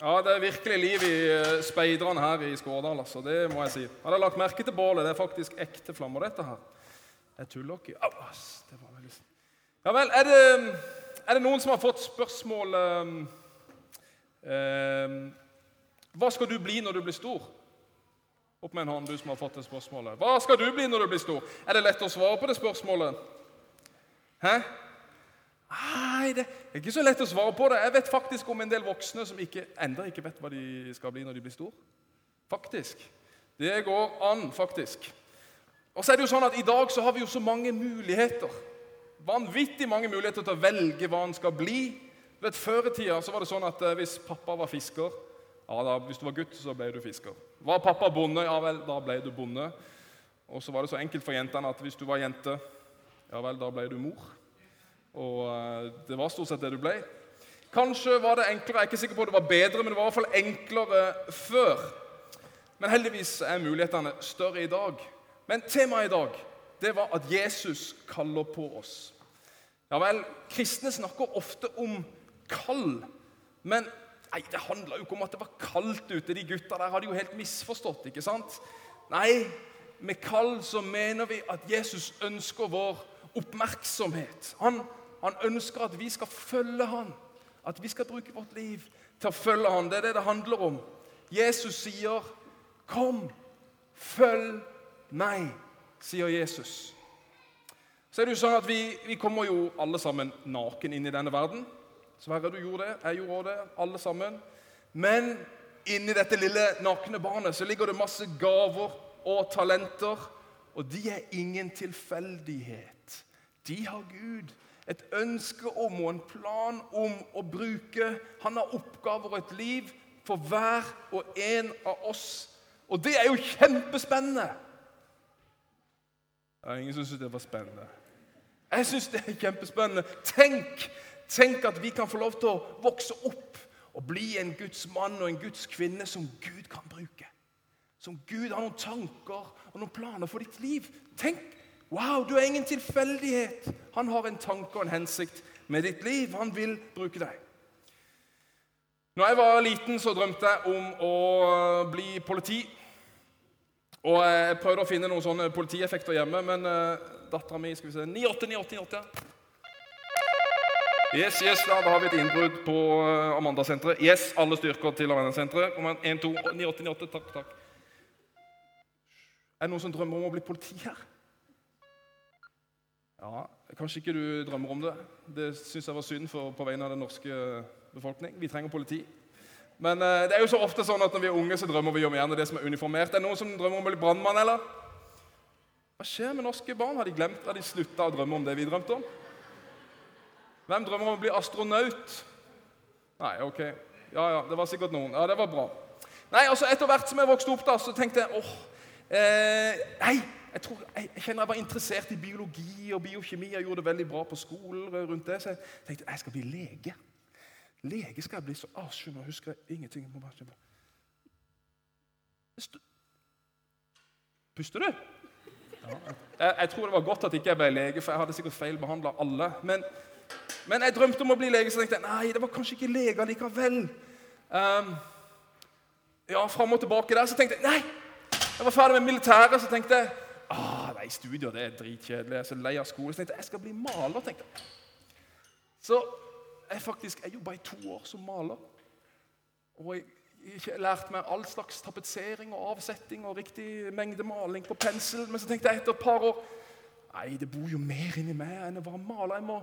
Ja, det er virkelig liv i eh, speiderne her i Skårdal, altså. Det må jeg si. Hadde jeg lagt merke til bålet. Det er faktisk ekte flammer, dette her. Jeg tuller ikke. Au, ass, det var veldig... Ja vel, er det, er det noen som har fått spørsmål um, um, Hva skal du bli når du blir stor? Opp med en hånd, du som har fått det spørsmålet. Hva skal du bli når du blir stor? Er det lett å svare på det spørsmålet? Hæ? Nei, det er ikke så lett å svare på det. Jeg vet faktisk om en del voksne som ikke, enda ikke vet hva de skal bli når de blir store. Faktisk. Det går an, faktisk. Og så er det jo sånn at I dag så har vi jo så mange muligheter. Vanvittig mange muligheter til å velge hva en skal bli. Vet, Før i tida så var det sånn at eh, hvis pappa var fisker ja da, Hvis du var gutt, så ble du fisker. Var pappa bonde, ja vel, da ble du bonde. Og så var det så enkelt for jentene at hvis du var jente, ja vel, da ble du mor. Og eh, det var stort sett det du ble. Kanskje var det enklere, jeg er ikke sikker på at det var bedre, men det var i hvert fall enklere før. Men heldigvis er mulighetene større i dag. Men temaet i dag det var at Jesus kaller på oss. Ja vel, Kristne snakker ofte om kall, men nei, det handla jo ikke om at det var kaldt ute. De gutta der hadde jo helt misforstått. ikke sant? Nei, med kall så mener vi at Jesus ønsker vår oppmerksomhet. Han han ønsker at vi skal følge han, at vi skal bruke vårt liv til å følge han. Det er det det handler om. Jesus sier, 'Kom, følg meg', sier Jesus. Så er det jo sånn at vi, vi kommer jo alle sammen naken inn i denne verden. Sverre, du gjorde det. Jeg gjorde det. Alle sammen. Men inni dette lille nakne barnet så ligger det masse gaver og talenter. Og de er ingen tilfeldighet. De har Gud et ønske om og en plan om å bruke. Han har oppgaver og et liv for hver og en av oss. Og det er jo kjempespennende! Ja, ingen som syns det var spennende. Jeg syns det er kjempespennende. Tenk, tenk at vi kan få lov til å vokse opp og bli en Guds mann og en Guds kvinne som Gud kan bruke. Som Gud har noen tanker og noen planer for ditt liv. Tenk Wow, du er ingen tilfeldighet. Han har en tanke og en hensikt med ditt liv. Han vil bruke deg. Når jeg var liten, så drømte jeg om å bli politi. Og Jeg prøvde å finne noen sånne politieffekter hjemme, men uh, dattera mi skal vi se, 98, 98, 98. Yes, yes, da, har vi et innbrudd på uh, Amanda-senteret. Yes, alle styrker til Amanda-senteret. 1, 2, 98, 98, takk, takk. Er det noen som drømmer om å bli politi her? Ja, Kanskje ikke du drømmer om det. Det syns jeg var synd for, på vegne av den norske befolkning. Vi trenger politi. Men eh, det er jo så ofte sånn at når vi er unge, så drømmer vi om gjerne det som er uniformert. Er det noen som drømmer om å bli brannmann, eller? Hva skjer med norske barn? Har de glemt at de slutta å drømme om det vi drømte om? Hvem drømmer om å bli astronaut? Nei, ok. Ja, ja, det var sikkert noen. Ja, det var bra. Nei, altså Etter hvert som jeg vokste opp, da, så tenkte jeg åh, eh, Nei, jeg, tror, jeg, jeg, kjenner jeg var interessert i biologi og biokjemi. Jeg gjorde det veldig bra på skolen. rundt det, Så jeg tenkte jeg skal bli lege. Lege skal jeg bli. så skjønner, husker jeg ingenting. Jeg må bare kjempe. Puster du? Jeg, jeg, tror det var godt at ikke jeg ble lege, for jeg hadde sikkert feilbehandla alle. Men, men, jeg drømte om å bli lege, så tenkte jeg nei, det var kanskje ikke lege likevel. Um, ja, Fram og tilbake der. Så tenkte jeg nei, jeg var ferdig med militæret, så tenkte jeg nei, studier det er dritkjedelig. Jeg er så lei av skole. Så tenkte jeg jeg skal bli maler. tenkte jeg. Så jeg faktisk, jeg jobba i to år som maler. Og jeg ikke lært meg all slags tapetsering og avsetting og riktig mengde maling på pensel. Men så tenkte jeg etter et par år Nei, det bor jo mer inni meg enn å være maler. Jeg må,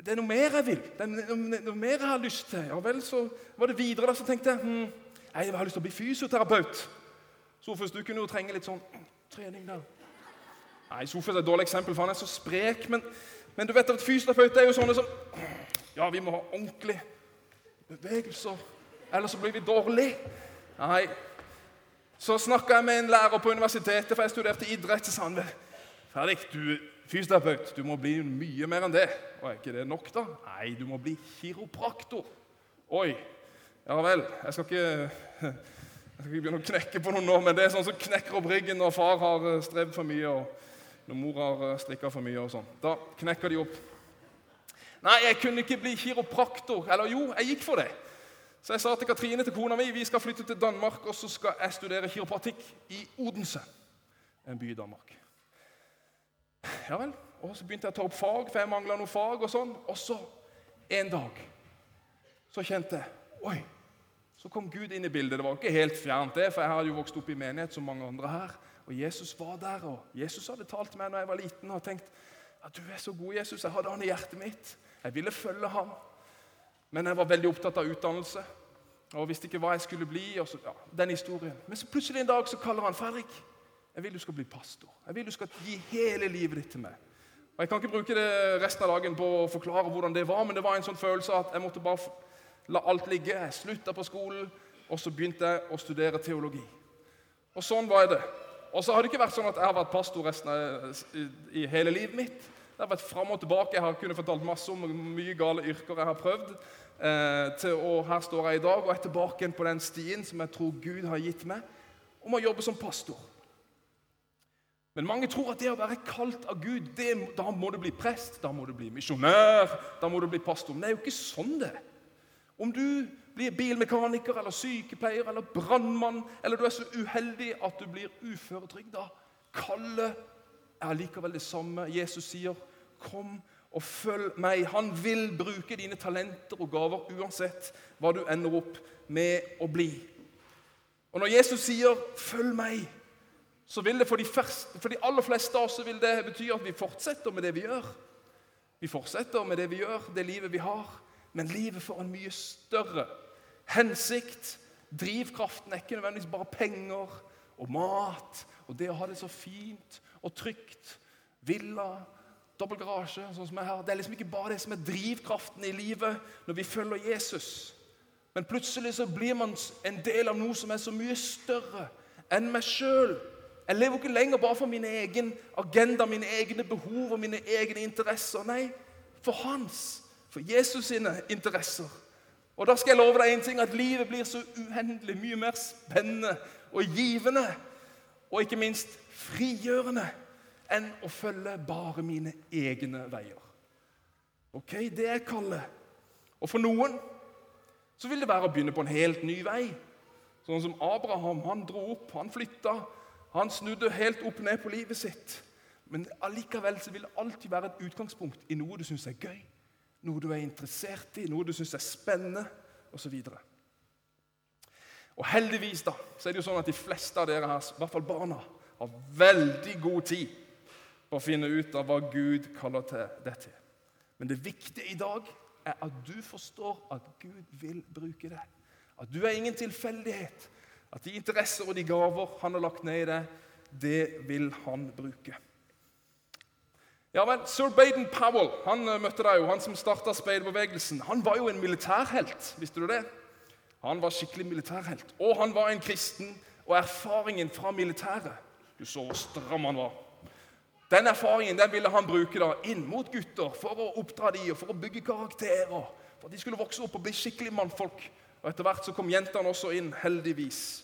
det er noe mer jeg vil. Det er noe, mer jeg har lyst til. Ja vel, så var det videre da, så tenkte jeg hm, jeg har lyst til å bli fysioterapeut. Sofus, du kunne jo trenge litt sånn trening der. Nei, Sofus er et dårlig eksempel, for han er så sprek. Men, men du vet at fysioterapeuter er jo sånne som Ja, vi må ha ordentlige bevegelser, ellers så blir vi dårlige. Nei. Så snakka jeg med en lærer på universitetet, for jeg studerte idrett. Så sa han Ferdig, du er fysioterapeut, du må bli mye mer enn det. Og er ikke det nok, da? Nei, du må bli kiropraktor. Oi. Ja vel. Jeg skal ikke jeg skal ikke begynne å knekke på noen nå, men det er sånn som knekker opp ryggen når far har eh, strevd for mye og når mor har eh, strikka for mye. og sånn. Da knekker de opp. Nei, jeg kunne ikke bli kiropraktor. Eller jo, jeg gikk for det. Så jeg sa til Katrine, til kona mi, vi skal flytte til Danmark, og så skal jeg studere kiropraktikk i Odense, en by i Danmark. Ja vel. Og så begynte jeg å ta opp fag, for jeg mangla noe fag. Og sånn. Og så en dag så kjente jeg Oi! Så kom Gud inn i bildet. Det var ikke helt fjernt, det, for jeg hadde jo vokst opp i menighet som mange andre her. Og Jesus var der, og Jesus hadde talt til meg når jeg var liten og tenkt at du er så god, Jesus. Jeg hadde han i hjertet mitt. Jeg ville følge ham. Men jeg var veldig opptatt av utdannelse og visste ikke hva jeg skulle bli. så, ja, den historien. Men så plutselig en dag så kaller han Fredrik. Jeg vil du skal bli pastor. Jeg vil du skal gi hele livet ditt til meg. Og Jeg kan ikke bruke det resten av dagen på å forklare hvordan det var, men det var en sånn følelse at jeg måtte bare la alt ligge. Jeg slutta på skolen, og så begynte jeg å studere teologi. Og sånn var det. Og så har det ikke vært sånn at jeg har vært pastor resten av, i, hele livet mitt. Det har vært fram og tilbake. Jeg har kunnet fortalt masse om mye gale yrker jeg har prøvd. Eh, til og Her står jeg i dag og er tilbake på den stien som jeg tror Gud har gitt meg, om å jobbe som pastor. Men mange tror at det å være kalt av Gud, det, da må du bli prest, da må du bli misjonær, da må du bli pastor. Men det er jo ikke sånn det Om du blir bilmekaniker eller sykepleier eller brannmann, eller du er så uheldig at du blir uføretrygda, kallet er likevel det samme. Jesus sier, 'Kom og følg meg'. Han vil bruke dine talenter og gaver uansett hva du ender opp med å bli. Og Når Jesus sier 'følg meg', så vil det for de, første, for de aller fleste av oss vil det bety at vi fortsetter med det vi gjør. Vi fortsetter med det vi gjør, det livet vi har, men livet får en mye større hensikt. Drivkraften er ikke nødvendigvis bare penger og mat og det å ha det så fint og trygt. Villa, dobbel garasje, sånn som jeg har. Det er liksom ikke bare det som er drivkraften i livet når vi følger Jesus. Men plutselig så blir man en del av noe som er så mye større enn meg sjøl. Jeg lever ikke lenger bare for min egen agenda, mine egne behov og mine egne interesser. Nei, for hans, for Jesus sine interesser. Og da skal jeg love deg en ting, at livet blir så uendelig mye mer spennende og givende. Og ikke minst frigjørende enn å følge bare mine egne veier. Ok, Det er kallet. Og for noen så vil det være å begynne på en helt ny vei. Sånn som Abraham. Han dro opp, han flytta. Han snudde helt opp ned på livet sitt. Men allikevel så vil det alltid være et utgangspunkt i noe du syns er gøy, noe du er interessert i, noe du syns er spennende, osv. Og heldigvis da, så er det jo sånn at de fleste av dere her, i hvert fall barna, har veldig god tid på å finne ut av hva Gud kaller til det til. Men det viktige i dag er at du forstår at Gud vil bruke det. At du er ingen tilfeldighet. At de interesser og de gaver han har lagt ned i deg, det vil han bruke. Ja vel, Sir Baden Powell han eh, møtte deg jo, han som starta speiderbevegelsen. Han var jo en militærhelt. Visste du det? Han var skikkelig militærhelt. Og han var en kristen, og erfaringen fra militæret Du så hvor stram han var. Den erfaringen den ville han bruke da inn mot gutter for å oppdra dem og for å bygge karakterer. For at de skulle vokse opp og bli skikkelig mannfolk. Og Etter hvert så kom jentene også inn, heldigvis.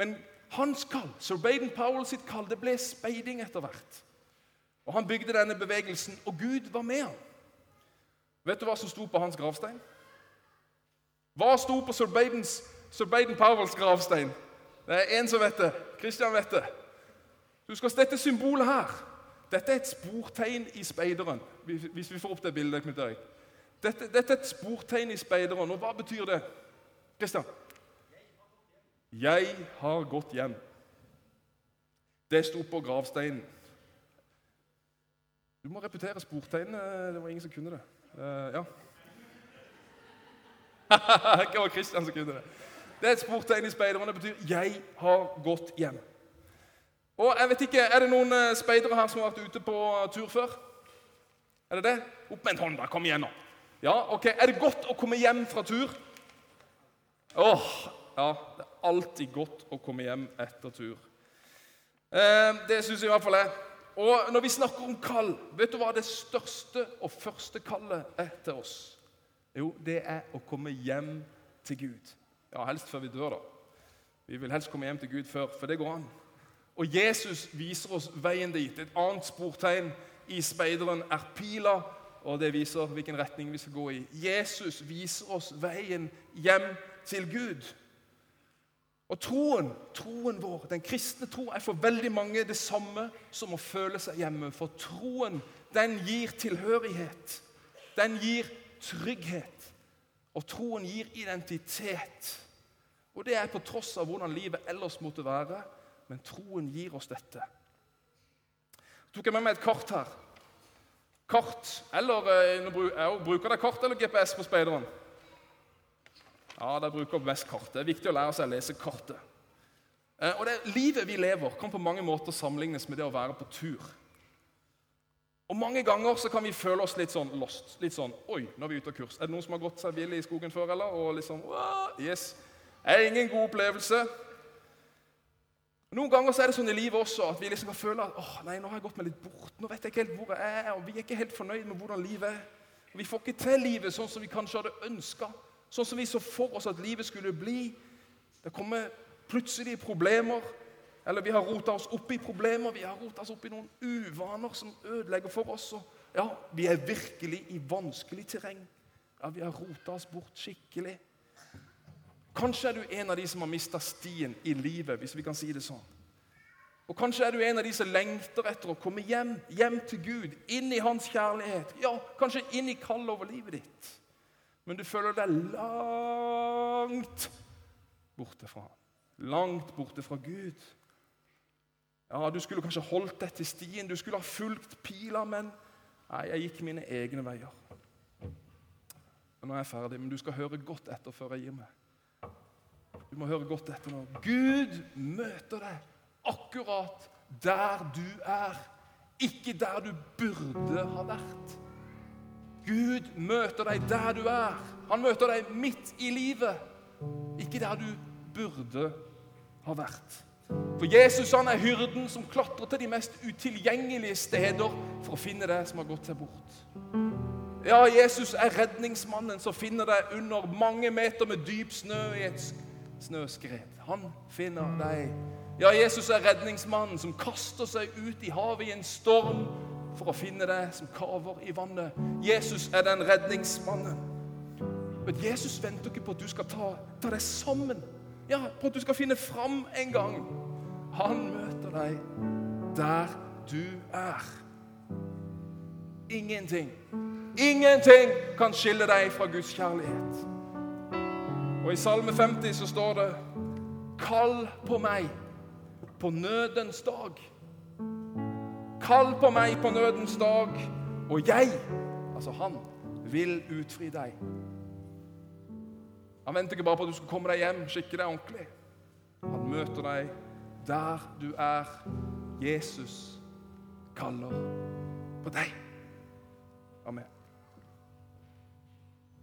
Men hans kall, Sir Baden Powell sitt kall, det ble speiding etter hvert. Og Han bygde denne bevegelsen, og Gud var med ham. Vet du hva som sto på hans gravstein? Hva sto på Sir, Badens, Sir Baden Powells gravstein? Det er én som vet det. Kristian vet det. Husk oss dette symbolet her. Dette er et sportegn i speideren. Hvis vi får opp det bildet. Knut Erik. Dette, dette, er et sportegn i speideren. Og hva betyr det? Kristian? Jeg har gått hjem. Det sto på gravsteinen. Du må repetere sportegnene. Det var ingen som kunne det. Uh, ja. det var Kristian som kunne det. Det er et sportegn i speideren. Det betyr 'jeg har gått hjem'. Og jeg vet ikke, Er det noen eh, speidere her som har vært ute på tur før? Er det det? Opp med en hånd, da. Kom igjen, nå. Ja, ok. Er det godt å komme hjem fra tur? Åh, ja. Det er alltid godt å komme hjem etter tur. Eh, det syns jeg i hvert fall er. Og når vi snakker om kall, vet du hva det største og første kallet er til oss? Jo, det er å komme hjem til Gud. Ja, helst før vi dør, da. Vi vil helst komme hjem til Gud før, for det går an. Og Jesus viser oss veien dit. Et annet sportegn i speideren er pila, og det viser hvilken retning vi skal gå i. Jesus viser oss veien hjem til Gud. Og troen, troen vår, den kristne tro, er for veldig mange det samme som å føle seg hjemme. For troen, den gir tilhørighet. Den gir trygghet. Og troen gir identitet. Og det er på tross av hvordan livet ellers måtte være. Men troen gir oss dette. Så tok jeg med meg et kart her. Kart, eller eh, Bruker dere kart eller GPS på speideren? Ja, de bruker mest kartet. Det er viktig å lære seg å lese kartet. Eh, og det Livet vi lever, kan på mange måter sammenlignes med det å være på tur. Og Mange ganger så kan vi føle oss litt sånn lost. Litt sånn Oi, nå er vi ute av kurs. Er det noen som har gått seg vill i skogen før? eller? Og liksom, yes. Det er ingen god opplevelse. Noen ganger så er det sånn i livet også at vi liksom kan føle at åh, nei, nå har jeg gått meg litt bort. Nå vet jeg ikke helt hvor jeg er, og vi er ikke helt fornøyd med hvordan livet er. Og Vi får ikke til livet sånn som vi kanskje hadde ønska. Sånn som vi så for oss at livet skulle bli. Det kommer plutselig problemer. Eller vi har rota oss opp i problemer, vi har rota oss opp i noen uvaner som ødelegger for oss. Og ja, vi er virkelig i vanskelig terreng. Ja, Vi har rota oss bort skikkelig. Kanskje er du en av de som har mista stien i livet, hvis vi kan si det sånn. Og Kanskje er du en av de som lengter etter å komme hjem, hjem til Gud, inn i Hans kjærlighet. Ja, kanskje inn i kallet over livet ditt men du føler deg langt borte fra ham. Langt borte fra Gud. Ja, Du skulle kanskje holdt deg til stien, du skulle ha fulgt pila, men nei, jeg gikk mine egne veier. Nå er jeg ferdig, men du skal høre godt etter før jeg gir meg. Du må høre godt etter nå. Gud møter deg akkurat der du er, ikke der du burde ha vært. Gud møter deg der du er. Han møter deg midt i livet, ikke der du burde ha vært. For Jesus han er hyrden som klatrer til de mest utilgjengelige steder for å finne det som har gått seg bort. Ja, Jesus er redningsmannen som finner deg under mange meter med dyp snø i et snøskred. Han finner deg. Ja, Jesus er redningsmannen som kaster seg ut i havet i en storm for å finne deg som kaver i vannet. Jesus er den redningsmannen. Men Jesus venter ikke på at du skal ta, ta deg sammen, ja, på at du skal finne fram en gang. Han møter deg der du er. Ingenting, ingenting kan skille deg fra Guds kjærlighet. Og I Salme 50 så står det Kall på meg på nødens dag. Kall på meg på nødens dag, og jeg, altså han, vil utfri deg. Han venter ikke bare på at du skal komme deg hjem, skikke deg ordentlig. Han møter deg der du er. Jesus kaller på deg.